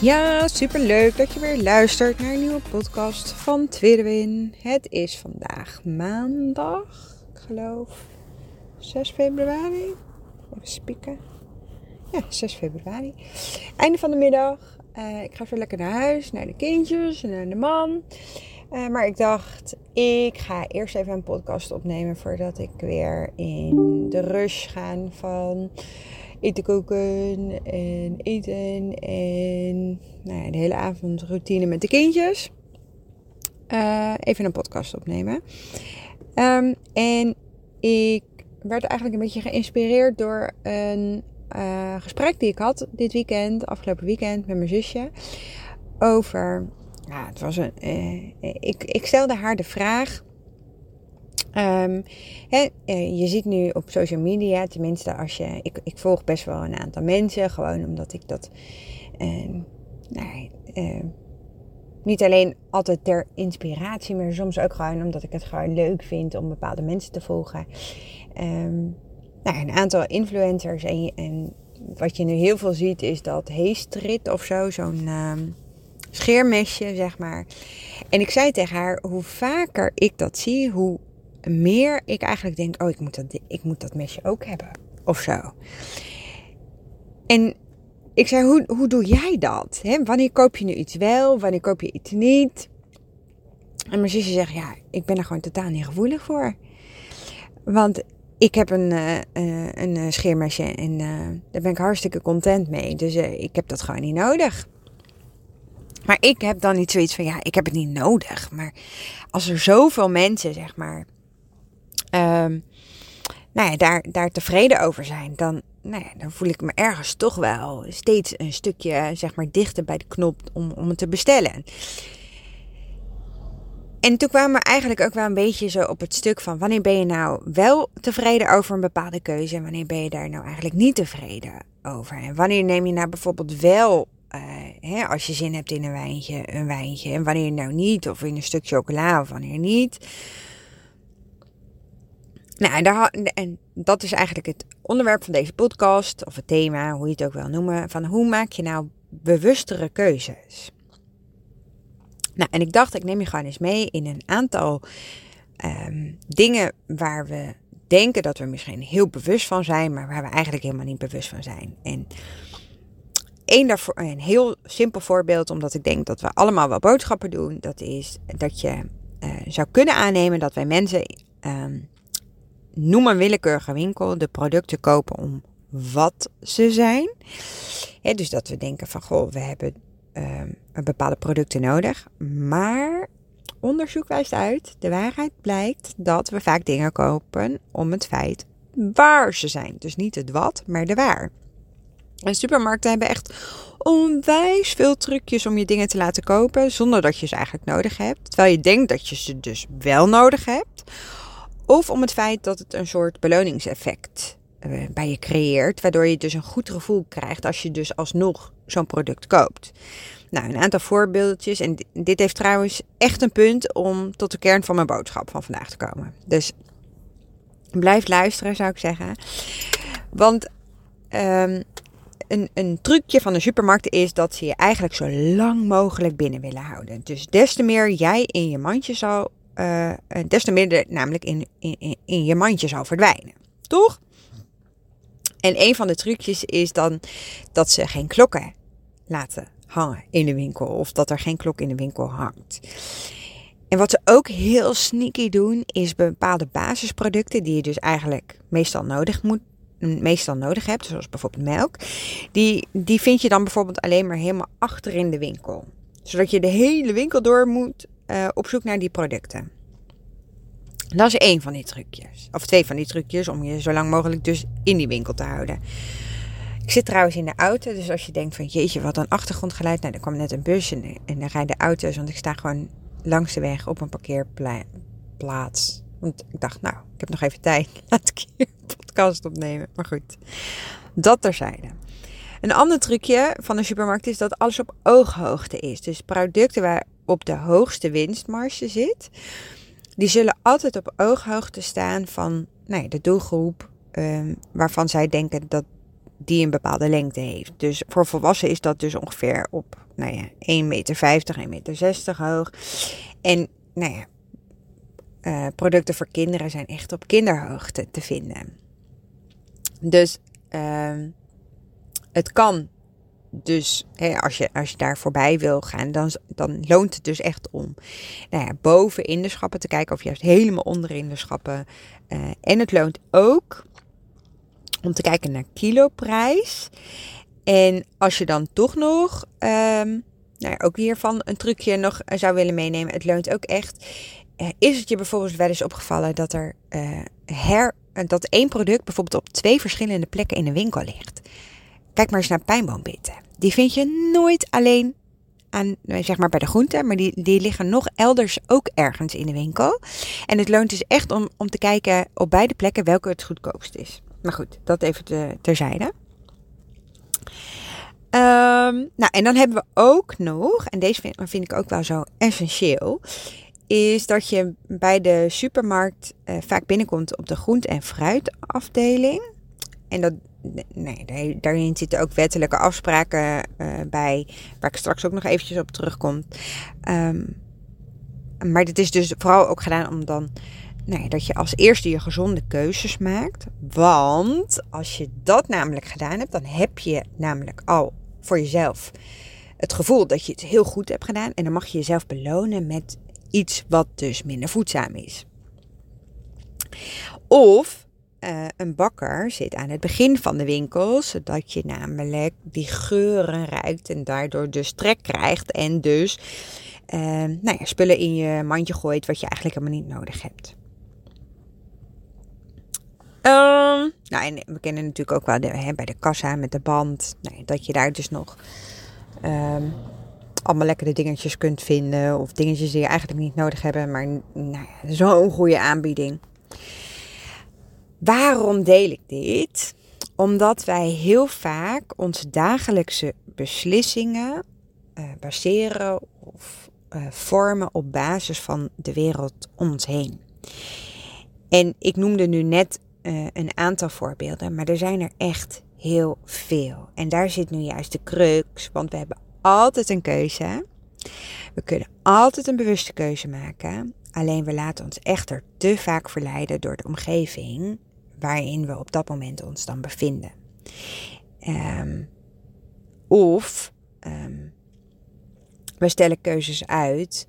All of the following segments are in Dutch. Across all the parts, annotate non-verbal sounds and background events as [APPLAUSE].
Ja, super leuk dat je weer luistert naar een nieuwe podcast van Tweede Win. Het is vandaag maandag, ik geloof 6 februari. Even spieken. Ja, 6 februari. Einde van de middag. Uh, ik ga weer lekker naar huis, naar de kindjes en naar de man. Uh, maar ik dacht, ik ga eerst even een podcast opnemen voordat ik weer in de rush ga van eten koken en eten en nou ja, de hele avond routine met de kindjes. Uh, even een podcast opnemen. Um, en ik werd eigenlijk een beetje geïnspireerd door een uh, gesprek die ik had dit weekend, afgelopen weekend, met mijn zusje. Over, ja, het was een, uh, ik, ik stelde haar de vraag. Um, je ziet nu op social media, tenminste als je, ik, ik volg best wel een aantal mensen, gewoon omdat ik dat, uh, nou, uh, niet alleen altijd ter inspiratie, maar soms ook gewoon omdat ik het gewoon leuk vind om bepaalde mensen te volgen. Um, nou, een aantal influencers. En, en, wat je nu heel veel ziet is dat heestrit of zo, zo'n scheermesje, zeg maar. En ik zei tegen haar, hoe vaker ik dat zie, hoe meer ik eigenlijk denk, oh, ik moet dat, ik moet dat mesje ook hebben. Of zo. En ik zei, hoe, hoe doe jij dat? Wanneer koop je nu iets wel, wanneer koop je iets niet? En mijn zusje zegt, ja, ik ben er gewoon totaal niet gevoelig voor. Want ik heb een, uh, een uh, scheermesje en daar ben ik hartstikke content mee. Dus ik heb dat gewoon niet nodig. Maar ik heb dan niet zoiets van, ja, ik heb het niet nodig. Maar als er zoveel mensen, zeg maar, um, nou ja, daar, daar tevreden over zijn, dan, nou ja, dan voel ik me ergens toch wel steeds een stukje, zeg maar, dichter bij de knop om, om het te bestellen. En toen kwamen we eigenlijk ook wel een beetje zo op het stuk van wanneer ben je nou wel tevreden over een bepaalde keuze en wanneer ben je daar nou eigenlijk niet tevreden over. En wanneer neem je nou bijvoorbeeld wel, uh, hè, als je zin hebt in een wijntje, een wijntje en wanneer nou niet, of in een stuk chocola of wanneer niet. Nou, en, daar, en dat is eigenlijk het onderwerp van deze podcast, of het thema, hoe je het ook wil noemen, van hoe maak je nou bewustere keuzes. Nou, en ik dacht, ik neem je gewoon eens mee in een aantal um, dingen waar we denken dat we misschien heel bewust van zijn, maar waar we eigenlijk helemaal niet bewust van zijn. En één daarvoor, een heel simpel voorbeeld, omdat ik denk dat we allemaal wel boodschappen doen, dat is dat je uh, zou kunnen aannemen dat wij mensen, um, noem een willekeurige winkel, de producten kopen om wat ze zijn. Dus dat we denken van, goh, we hebben um, bepaalde producten nodig. Maar onderzoek wijst uit, de waarheid blijkt dat we vaak dingen kopen om het feit waar ze zijn. Dus niet het wat, maar de waar. En supermarkten hebben echt onwijs veel trucjes om je dingen te laten kopen zonder dat je ze eigenlijk nodig hebt. Terwijl je denkt dat je ze dus wel nodig hebt. Of om het feit dat het een soort beloningseffect uh, bij je creëert, waardoor je dus een goed gevoel krijgt als je dus alsnog zo'n product koopt. Nou, een aantal voorbeeldjes. En dit heeft trouwens echt een punt om tot de kern van mijn boodschap van vandaag te komen. Dus blijf luisteren, zou ik zeggen. Want um, een, een trucje van de supermarkt is dat ze je eigenlijk zo lang mogelijk binnen willen houden. Dus des te meer jij in je mandje zal, uh, des te meer namelijk in, in, in je mandje zal verdwijnen. Toch? En een van de trucjes is dan dat ze geen klokken laten hangen in de winkel. Of dat er geen klok in de winkel hangt. En wat ze ook heel sneaky doen, is bepaalde basisproducten die je dus eigenlijk meestal nodig moet. Meestal nodig hebt, zoals bijvoorbeeld melk. Die, die vind je dan bijvoorbeeld alleen maar helemaal achter in de winkel. Zodat je de hele winkel door moet uh, op zoek naar die producten. Dat is één van die trucjes. Of twee van die trucjes om je zo lang mogelijk dus in die winkel te houden. Ik zit trouwens in de auto, dus als je denkt van jeetje, wat een achtergrondgeluid. Nou, er kwam net een bus en, en dan rijden auto's, want ik sta gewoon langs de weg op een parkeerplaats. Want ik dacht, nou, ik heb nog even tijd. [LAUGHS] Laat ik hier een podcast opnemen. Maar goed, dat terzijde. Een ander trucje van de supermarkt is dat alles op ooghoogte is. Dus producten waar op de hoogste winstmarge zit, die zullen altijd op ooghoogte staan van nou ja, de doelgroep um, waarvan zij denken dat die een bepaalde lengte heeft. Dus voor volwassenen is dat dus ongeveer op nou ja, 1,50 meter, 1,60 meter hoog. En nou ja, uh, producten voor kinderen zijn echt op kinderhoogte te vinden. Dus uh, het kan dus als, je, als je daar voorbij wil gaan, dan, dan loont het dus echt om nou ja, boven in de schappen te kijken of juist helemaal onderin de schappen. Uh, en het loont ook om te kijken naar kiloprijs. En als je dan toch nog, um, nou ja, ook hiervan een trucje nog zou willen meenemen, het loont ook echt. Uh, is het je bijvoorbeeld wel eens opgevallen dat er her, dat één product bijvoorbeeld op twee verschillende plekken in de winkel ligt? Kijk maar eens naar pijnboombitten. Die vind je nooit alleen aan, zeg maar bij de groenten, maar die, die liggen nog elders ook ergens in de winkel. En het loont dus echt om, om te kijken op beide plekken welke het goedkoopst is. Maar goed, dat even te, terzijde. Um, nou, en dan hebben we ook nog, en deze vind, vind ik ook wel zo essentieel, is dat je bij de supermarkt uh, vaak binnenkomt op de groente- en fruitafdeling. En dat, nee, daarin zitten ook wettelijke afspraken uh, bij, waar ik straks ook nog eventjes op terugkom. Um, maar dit is dus vooral ook gedaan om dan dat je als eerste je gezonde keuzes maakt. Want als je dat namelijk gedaan hebt, dan heb je namelijk al voor jezelf het gevoel dat je het heel goed hebt gedaan. En dan mag je jezelf belonen met iets wat dus minder voedzaam is. Of uh, een bakker zit aan het begin van de winkel, zodat je namelijk die geuren ruikt en daardoor dus trek krijgt en dus uh, nou ja, spullen in je mandje gooit wat je eigenlijk helemaal niet nodig hebt. Um, nou, en we kennen natuurlijk ook wel hè, bij de kassa met de band, nou, dat je daar dus nog um, allemaal lekkere dingetjes kunt vinden. Of dingetjes die je eigenlijk niet nodig hebben, maar nou ja, zo'n goede aanbieding. Waarom deel ik dit? Omdat wij heel vaak onze dagelijkse beslissingen uh, baseren of uh, vormen op basis van de wereld om ons heen. En ik noemde nu net uh, een aantal voorbeelden, maar er zijn er echt heel veel. En daar zit nu juist de crux, want we hebben altijd een keuze. We kunnen altijd een bewuste keuze maken. Alleen we laten ons echter te vaak verleiden door de omgeving waarin we op dat moment ons dan bevinden. Um, of um, we stellen keuzes uit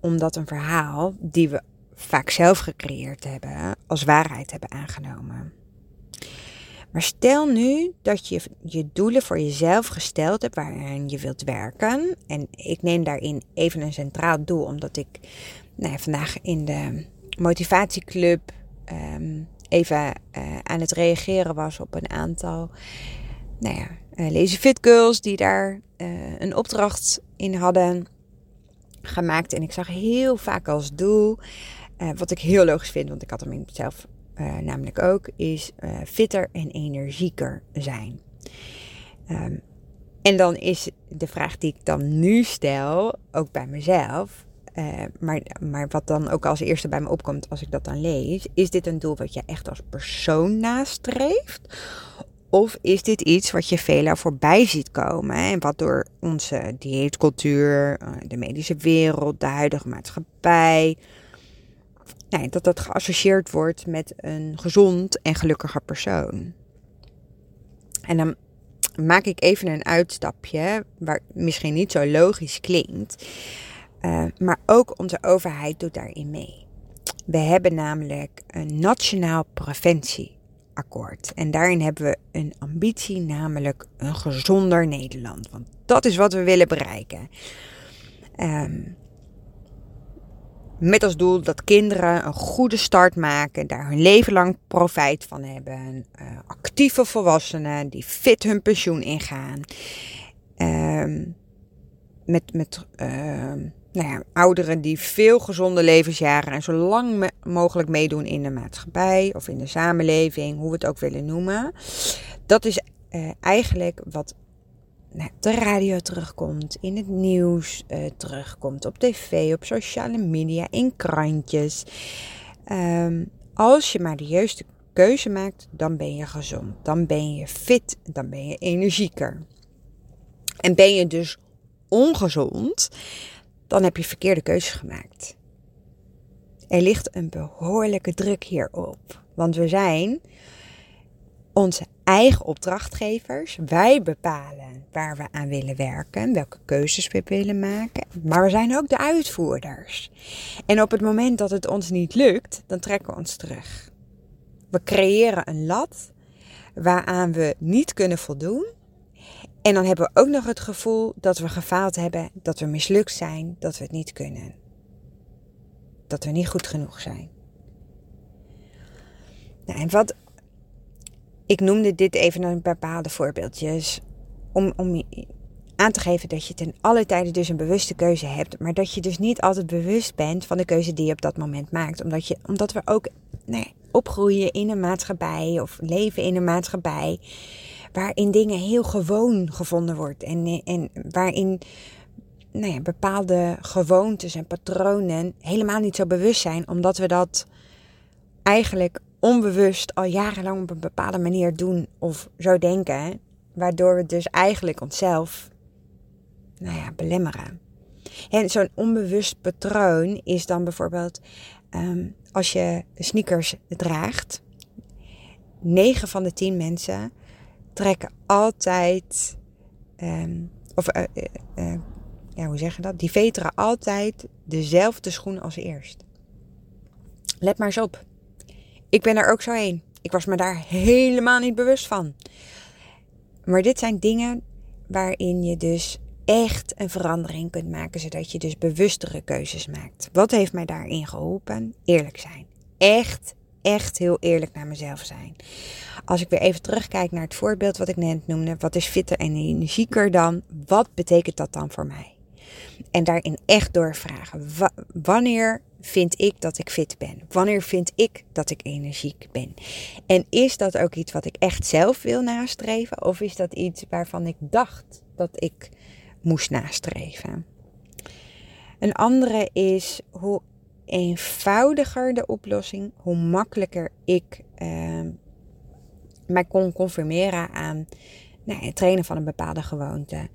omdat een verhaal die we vaak zelf gecreëerd hebben, als waarheid hebben aangenomen. Maar stel nu dat je je doelen voor jezelf gesteld hebt waarin je wilt werken. En ik neem daarin even een centraal doel, omdat ik nou ja, vandaag in de motivatieclub um, even uh, aan het reageren was op een aantal nou ja, uh, Lazy Fit Girls die daar uh, een opdracht in hadden gemaakt. En ik zag heel vaak als doel wat ik heel logisch vind, want ik had hem in mezelf uh, namelijk ook, is fitter en energieker zijn. Um, en dan is de vraag die ik dan nu stel, ook bij mezelf, maar, maar wat dan ook als eerste bij me opkomt als ik dat dan lees, is dit een doel wat je echt als persoon nastreeft? Of is dit iets wat je veelal voorbij ziet komen en wat door onze dieetcultuur, de medische wereld, de huidige maatschappij, nou, dat dat geassocieerd wordt met een gezond en gelukkiger persoon. En dan maak ik even een uitstapje, waar misschien niet zo logisch klinkt, uh, maar ook onze overheid doet daarin mee. We hebben namelijk een nationaal preventieakkoord. En daarin hebben we een ambitie, namelijk een gezonder Nederland. Want dat is wat we willen bereiken. Um, Met als doel dat kinderen een goede start maken, daar hun leven lang profijt van hebben. Uh, actieve volwassenen die fit hun pensioen ingaan. Uh, met met uh, nou ja, ouderen die veel gezonde levensjaren en zo lang mogelijk meedoen in de maatschappij of in de samenleving, hoe we het ook willen noemen. Dat is uh, eigenlijk wat nou, de radio terugkomt, in het nieuws uh, terugkomt, op tv, op sociale media, in krantjes. Um, als je maar de juiste keuze maakt, dan ben je gezond. Dan ben je fit, dan ben je energieker. En ben je dus ongezond, dan heb je verkeerde keuzes gemaakt. Er ligt een behoorlijke druk hierop. Want we zijn onze eigen opdrachtgevers. Wij bepalen waar we aan willen werken, welke keuzes we willen maken. Maar we zijn ook de uitvoerders. En op het moment dat het ons niet lukt, dan trekken we ons terug. We creëren een lat waaraan we niet kunnen voldoen. En dan hebben we ook nog het gevoel dat we gefaald hebben, dat we mislukt zijn, dat we het niet kunnen. Dat we niet goed genoeg zijn. Nou, en wat ik noemde dit even een bepaalde voorbeeldjes. Om, om aan te geven dat je ten alle tijden dus een bewuste keuze hebt. Maar dat je dus niet altijd bewust bent van de keuze die je op dat moment maakt. Omdat, je, omdat we ook nee, opgroeien in een maatschappij of leven in een maatschappij. Waarin dingen heel gewoon gevonden worden. En, en waarin nou ja, bepaalde gewoontes en patronen helemaal niet zo bewust zijn. Omdat we dat eigenlijk onbewust al jarenlang op een bepaalde manier doen of zo denken. Waardoor we dus eigenlijk onszelf nou ja, belemmeren. En zo'n onbewust patroon is dan bijvoorbeeld um, als je sneakers draagt. 9 van de 10 mensen trekken altijd, um, of uh, uh, ja, hoe zeg je dat? Die veteren altijd dezelfde schoen als eerst. Let maar eens op. Ik ben er ook zo heen. Ik was me daar helemaal niet bewust van. Maar dit zijn dingen waarin je dus echt een verandering kunt maken, zodat je dus bewustere keuzes maakt. Wat heeft mij daarin geholpen? Eerlijk zijn. Echt, echt heel eerlijk naar mezelf zijn. Als ik weer even terugkijk naar het voorbeeld wat ik net noemde, wat is fitter en energieker dan? Wat betekent dat dan voor mij? En daarin echt doorvragen. wanneer vind ik dat ik fit ben? Wanneer vind ik dat ik energiek ben? En is dat ook iets wat ik echt zelf wil nastreven? Of is dat iets waarvan ik dacht dat ik moest nastreven? Een andere is hoe eenvoudiger de oplossing, hoe makkelijker ik uh, mij kon conformeren aan nou, het trainen van een bepaalde gewoonte.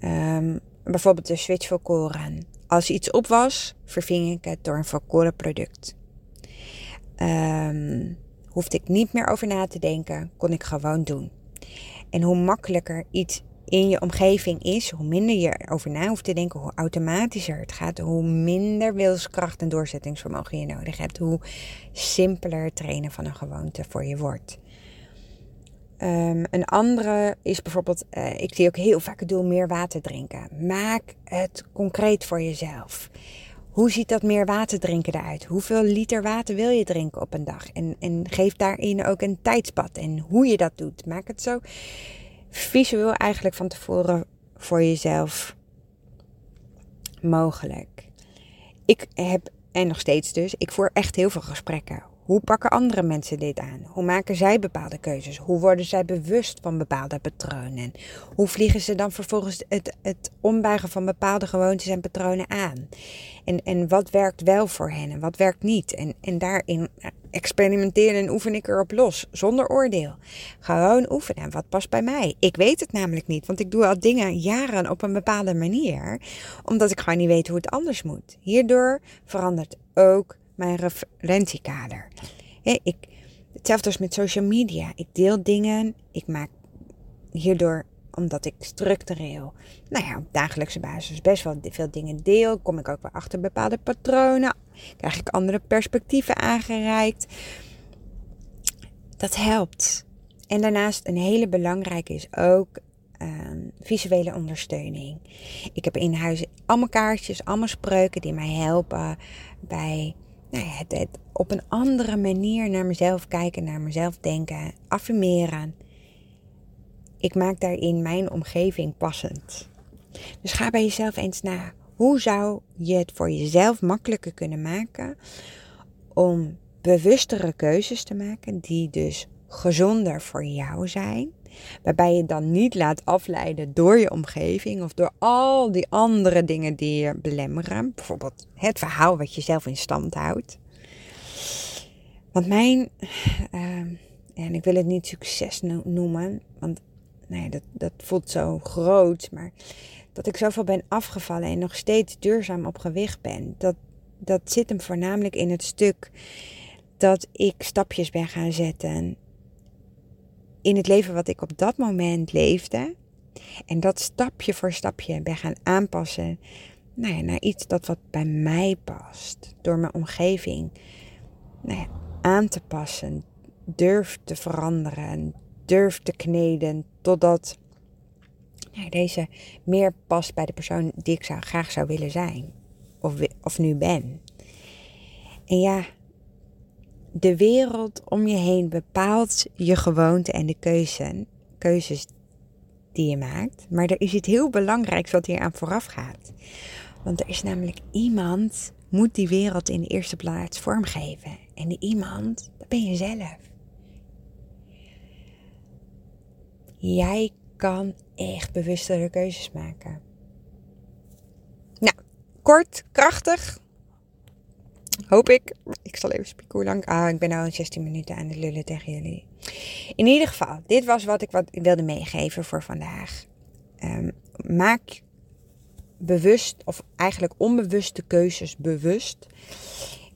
Um, bijvoorbeeld de switch volkoren. Als iets op was, verving ik het door een volkoren product. Um, hoefde ik niet meer over na te denken, kon ik gewoon doen. En hoe makkelijker iets in je omgeving is, hoe minder je erover na hoeft te denken, hoe automatischer het gaat, hoe minder wilskracht en doorzettingsvermogen je nodig hebt, hoe simpeler het trainen van een gewoonte voor je wordt. Um, een andere is bijvoorbeeld, uh, ik zie ook heel vaak het doel meer water drinken. Maak het concreet voor jezelf. Hoe ziet dat meer water drinken eruit? Hoeveel liter water wil je drinken op een dag? En, en geef daarin ook een tijdspad en hoe je dat doet. Maak het zo visueel eigenlijk van tevoren voor jezelf mogelijk. Ik heb, en nog steeds dus, ik voer echt heel veel gesprekken hoe pakken andere mensen dit aan? Hoe maken zij bepaalde keuzes? Hoe worden zij bewust van bepaalde patronen? Hoe vliegen ze dan vervolgens het, het ombuigen van bepaalde gewoontes en patronen aan? En, en wat werkt wel voor hen en wat werkt niet? En, en daarin experimenteren en oefen ik erop los, zonder oordeel. Gewoon oefenen. Wat past bij mij? Ik weet het namelijk niet, want ik doe al dingen jaren op een bepaalde manier, omdat ik gewoon niet weet hoe het anders moet. Hierdoor verandert ook mijn referentiekader. ik, hetzelfde als met social media. Ik deel dingen. Ik maak hierdoor, omdat ik structureel, nou ja, op dagelijkse basis best wel veel dingen deel, kom ik ook weer achter bepaalde patronen. Krijg ik andere perspectieven aangereikt. Dat helpt. En daarnaast een hele belangrijke is ook ehm, visuele ondersteuning. Ik heb in huis allemaal kaartjes, allemaal spreuken die mij helpen bij nou ja, het, op een andere manier naar mezelf kijken, naar mezelf denken, affirmeren. Ik maak daarin mijn omgeving passend. Dus ga bij jezelf eens na. Hoe zou je het voor jezelf makkelijker kunnen maken om bewustere keuzes te maken die dus gezonder voor jou zijn? Waarbij je dan niet laat afleiden door je omgeving of door al die andere dingen die je belemmeren. Bijvoorbeeld het verhaal wat je zelf in stand houdt. Want mijn, uh, en ik wil het niet succes noemen, want nee, dat, dat voelt zo groot, maar dat ik zoveel ben afgevallen en nog steeds duurzaam op gewicht ben, dat, dat zit hem voornamelijk in het stuk dat ik stapjes ben gaan zetten in het leven wat ik op dat moment leefde. En dat stapje voor stapje ben gaan aanpassen nou ja, naar iets dat wat bij mij past. Door mijn omgeving nou ja, aan te passen. Durf te veranderen. Durf te kneden. Totdat nou, deze meer past bij de persoon die ik zou, graag zou willen zijn. Of, of nu ben. En ja, de wereld om je heen bepaalt je gewoonte en de keuze, keuzes die je maakt. Maar er is iets heel belangrijks wat hier aan vooraf gaat. Want er is namelijk iemand moet die wereld in de eerste plaats vormgeven. En die iemand, dat ben je zelf. Jij kan echt bewustere keuzes maken. Nou, kort, krachtig, Hoop ik. Ik zal even spieken hoe lang. Ah, ik ben nu 16 minuten aan de lullen tegen jullie. In ieder geval, dit was wat ik wat wilde meegeven voor vandaag. Um, maak bewust, of eigenlijk onbewuste keuzes bewust.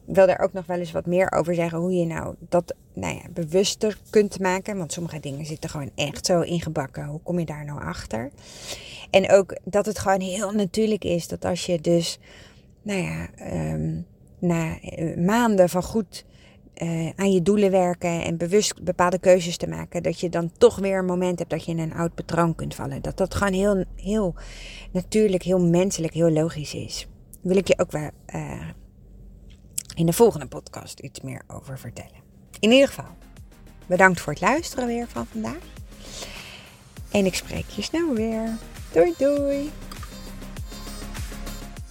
Ik wil daar ook nog wel eens wat meer over zeggen. Hoe je nou dat nou ja, bewuster kunt maken. Want sommige dingen zitten gewoon echt zo ingebakken. Hoe kom je daar nou achter? En ook dat het gewoon heel natuurlijk is dat als je dus, nou ja, um, na eh, maanden van goed uh, aan je doelen werken en bewust bepaalde keuzes te maken, dat je dan toch weer een moment hebt dat je in een oud patroon kunt vallen. Dat dat gewoon heel, heel natuurlijk, heel menselijk, heel logisch is. Daar wil ik je ook wel uh, in de volgende podcast iets meer over vertellen. In ieder geval, bedankt voor het luisteren weer van vandaag. En ik spreek je snel weer. Doei doei!